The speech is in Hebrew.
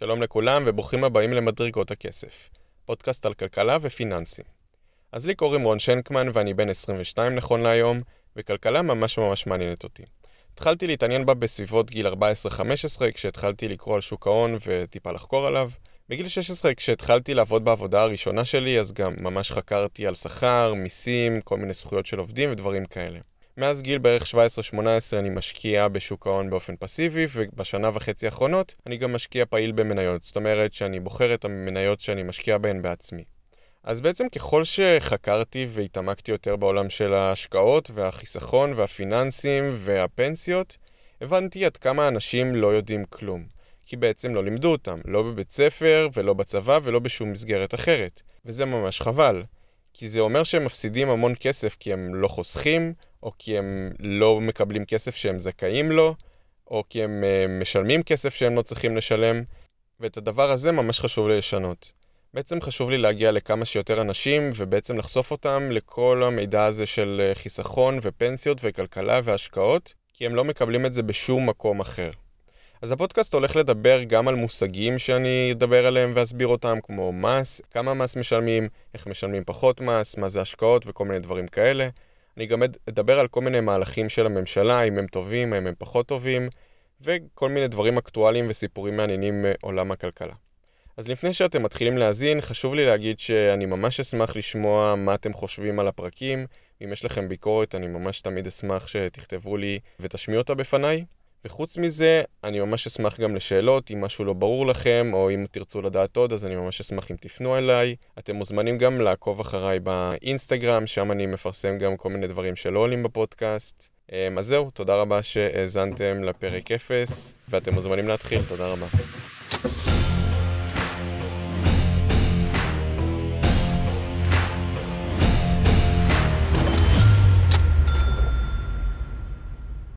שלום לכולם וברוכים הבאים למדרגות הכסף, פודקאסט על כלכלה ופיננסים. אז לי קוראים רון שנקמן ואני בן 22 נכון להיום, וכלכלה ממש ממש מעניינת אותי. התחלתי להתעניין בה בסביבות גיל 14-15 כשהתחלתי לקרוא על שוק ההון וטיפה לחקור עליו. בגיל 16 כשהתחלתי לעבוד בעבודה הראשונה שלי אז גם ממש חקרתי על שכר, מיסים, כל מיני זכויות של עובדים ודברים כאלה. מאז גיל בערך 17-18 אני משקיע בשוק ההון באופן פסיבי, ובשנה וחצי האחרונות אני גם משקיע פעיל במניות. זאת אומרת שאני בוחר את המניות שאני משקיע בהן בעצמי. אז בעצם ככל שחקרתי והתעמקתי יותר בעולם של ההשקעות והחיסכון והפיננסים והפנסיות, הבנתי עד כמה אנשים לא יודעים כלום. כי בעצם לא לימדו אותם, לא בבית ספר ולא בצבא ולא בשום מסגרת אחרת. וזה ממש חבל. כי זה אומר שהם מפסידים המון כסף כי הם לא חוסכים, או כי הם לא מקבלים כסף שהם זכאים לו, או כי הם uh, משלמים כסף שהם לא צריכים לשלם, ואת הדבר הזה ממש חשוב לי לשנות. בעצם חשוב לי להגיע לכמה שיותר אנשים, ובעצם לחשוף אותם לכל המידע הזה של אה, חיסכון ופנסיות וכלכלה והשקעות, כי הם לא מקבלים את זה בשום מקום אחר. אז הפודקאסט הולך לדבר גם על מושגים שאני אדבר עליהם ואסביר אותם, כמו מס, כמה מס משלמים, איך משלמים פחות מס, מה זה השקעות וכל מיני דברים כאלה. אני גם אדבר על כל מיני מהלכים של הממשלה, אם הם טובים, אם הם פחות טובים, וכל מיני דברים אקטואליים וסיפורים מעניינים מעולם הכלכלה. אז לפני שאתם מתחילים להאזין, חשוב לי להגיד שאני ממש אשמח לשמוע מה אתם חושבים על הפרקים. אם יש לכם ביקורת, אני ממש תמיד אשמח שתכתבו לי ותשמיעו אותה בפניי. וחוץ מזה, אני ממש אשמח גם לשאלות, אם משהו לא ברור לכם, או אם תרצו לדעת עוד, אז אני ממש אשמח אם תפנו אליי. אתם מוזמנים גם לעקוב אחריי באינסטגרם, שם אני מפרסם גם כל מיני דברים שלא עולים בפודקאסט. אמ, אז זהו, תודה רבה שהאזנתם לפרק 0, ואתם מוזמנים להתחיל, תודה רבה.